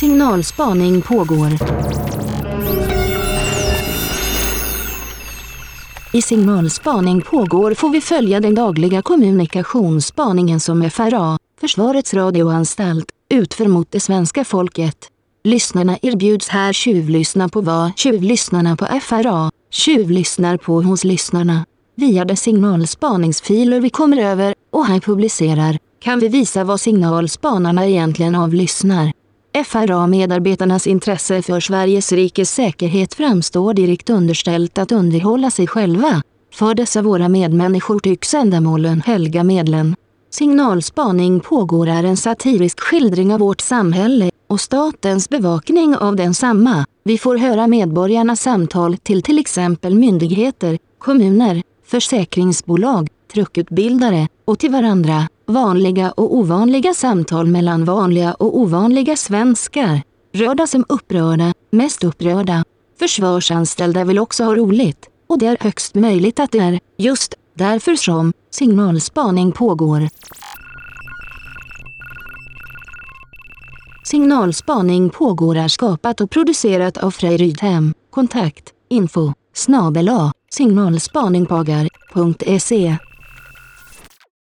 Signalspaning pågår. I signalspaning pågår får vi följa den dagliga kommunikationsspaningen som FRA, Försvarets radioanstalt, utför mot det svenska folket. Lyssnarna erbjuds här tjuvlyssna på vad tjuvlyssnarna på FRA tjuvlyssnar på hos lyssnarna. Via de signalspaningsfiler vi kommer över och här publicerar kan vi visa vad signalspanarna egentligen avlyssnar. FRA-medarbetarnas intresse för Sveriges rikes säkerhet framstår direkt underställt att underhålla sig själva. För dessa våra medmänniskor tycks ändamålen helga medlen. Signalspaning pågår är en satirisk skildring av vårt samhälle och statens bevakning av densamma. Vi får höra medborgarnas samtal till till exempel myndigheter, kommuner, försäkringsbolag, truckutbildare och till varandra. Vanliga och ovanliga samtal mellan vanliga och ovanliga svenskar. Rörda som upprörda, mest upprörda. Försvarsanställda vill också ha roligt. Och det är högst möjligt att det är just därför som signalspaning pågår. Signalspaning pågår är skapat och producerat av Frej Rydhem. Kontakt info snabel signalspaningpagar.se